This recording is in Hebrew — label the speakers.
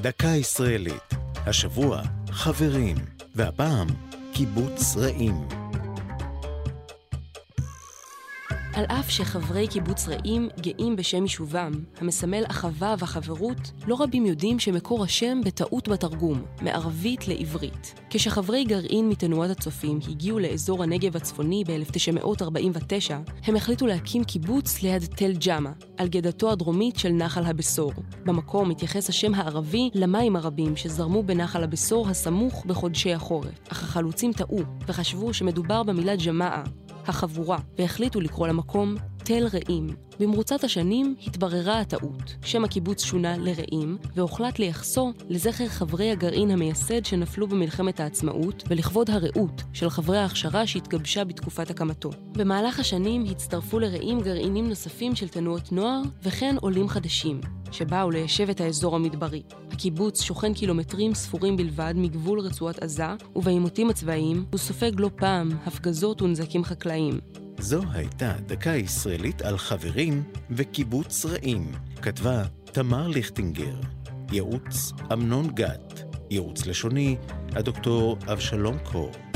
Speaker 1: דקה ישראלית. השבוע, חברים, והפעם, קיבוץ רעים.
Speaker 2: על אף שחברי קיבוץ רעים גאים בשם יישובם, המסמל אחווה וחברות, לא רבים יודעים שמקור השם בטעות בתרגום, מערבית לעברית. כשחברי גרעין מתנועת הצופים הגיעו לאזור הנגב הצפוני ב-1949, הם החליטו להקים קיבוץ ליד תל ג'מה, על גדתו הדרומית של נחל הבשור. במקום מתייחס השם הערבי למים הרבים שזרמו בנחל הבשור הסמוך בחודשי החורף. אך החלוצים טעו, וחשבו שמדובר במילה ג'מאה, החבורה, והחליטו לקרוא למקום תל רעים. במרוצת השנים התבררה הטעות. שם הקיבוץ שונה לרעים, והוחלט לייחסו לזכר חברי הגרעין המייסד שנפלו במלחמת העצמאות, ולכבוד הרעות של חברי ההכשרה שהתגבשה בתקופת הקמתו. במהלך השנים הצטרפו לרעים גרעינים נוספים של תנועות נוער, וכן עולים חדשים, שבאו ליישב את האזור המדברי. הקיבוץ שוכן קילומטרים ספורים בלבד מגבול רצועת עזה, ובעימותים הצבאיים הוא סופג לא פעם הפגזות ונזקים חקלאיים.
Speaker 1: זו הייתה דקה ישראלית על חברים וקיבוץ רעים. כתבה תמר ליכטינגר. ייעוץ אמנון גת. ייעוץ לשוני הדוקטור אבשלום קור.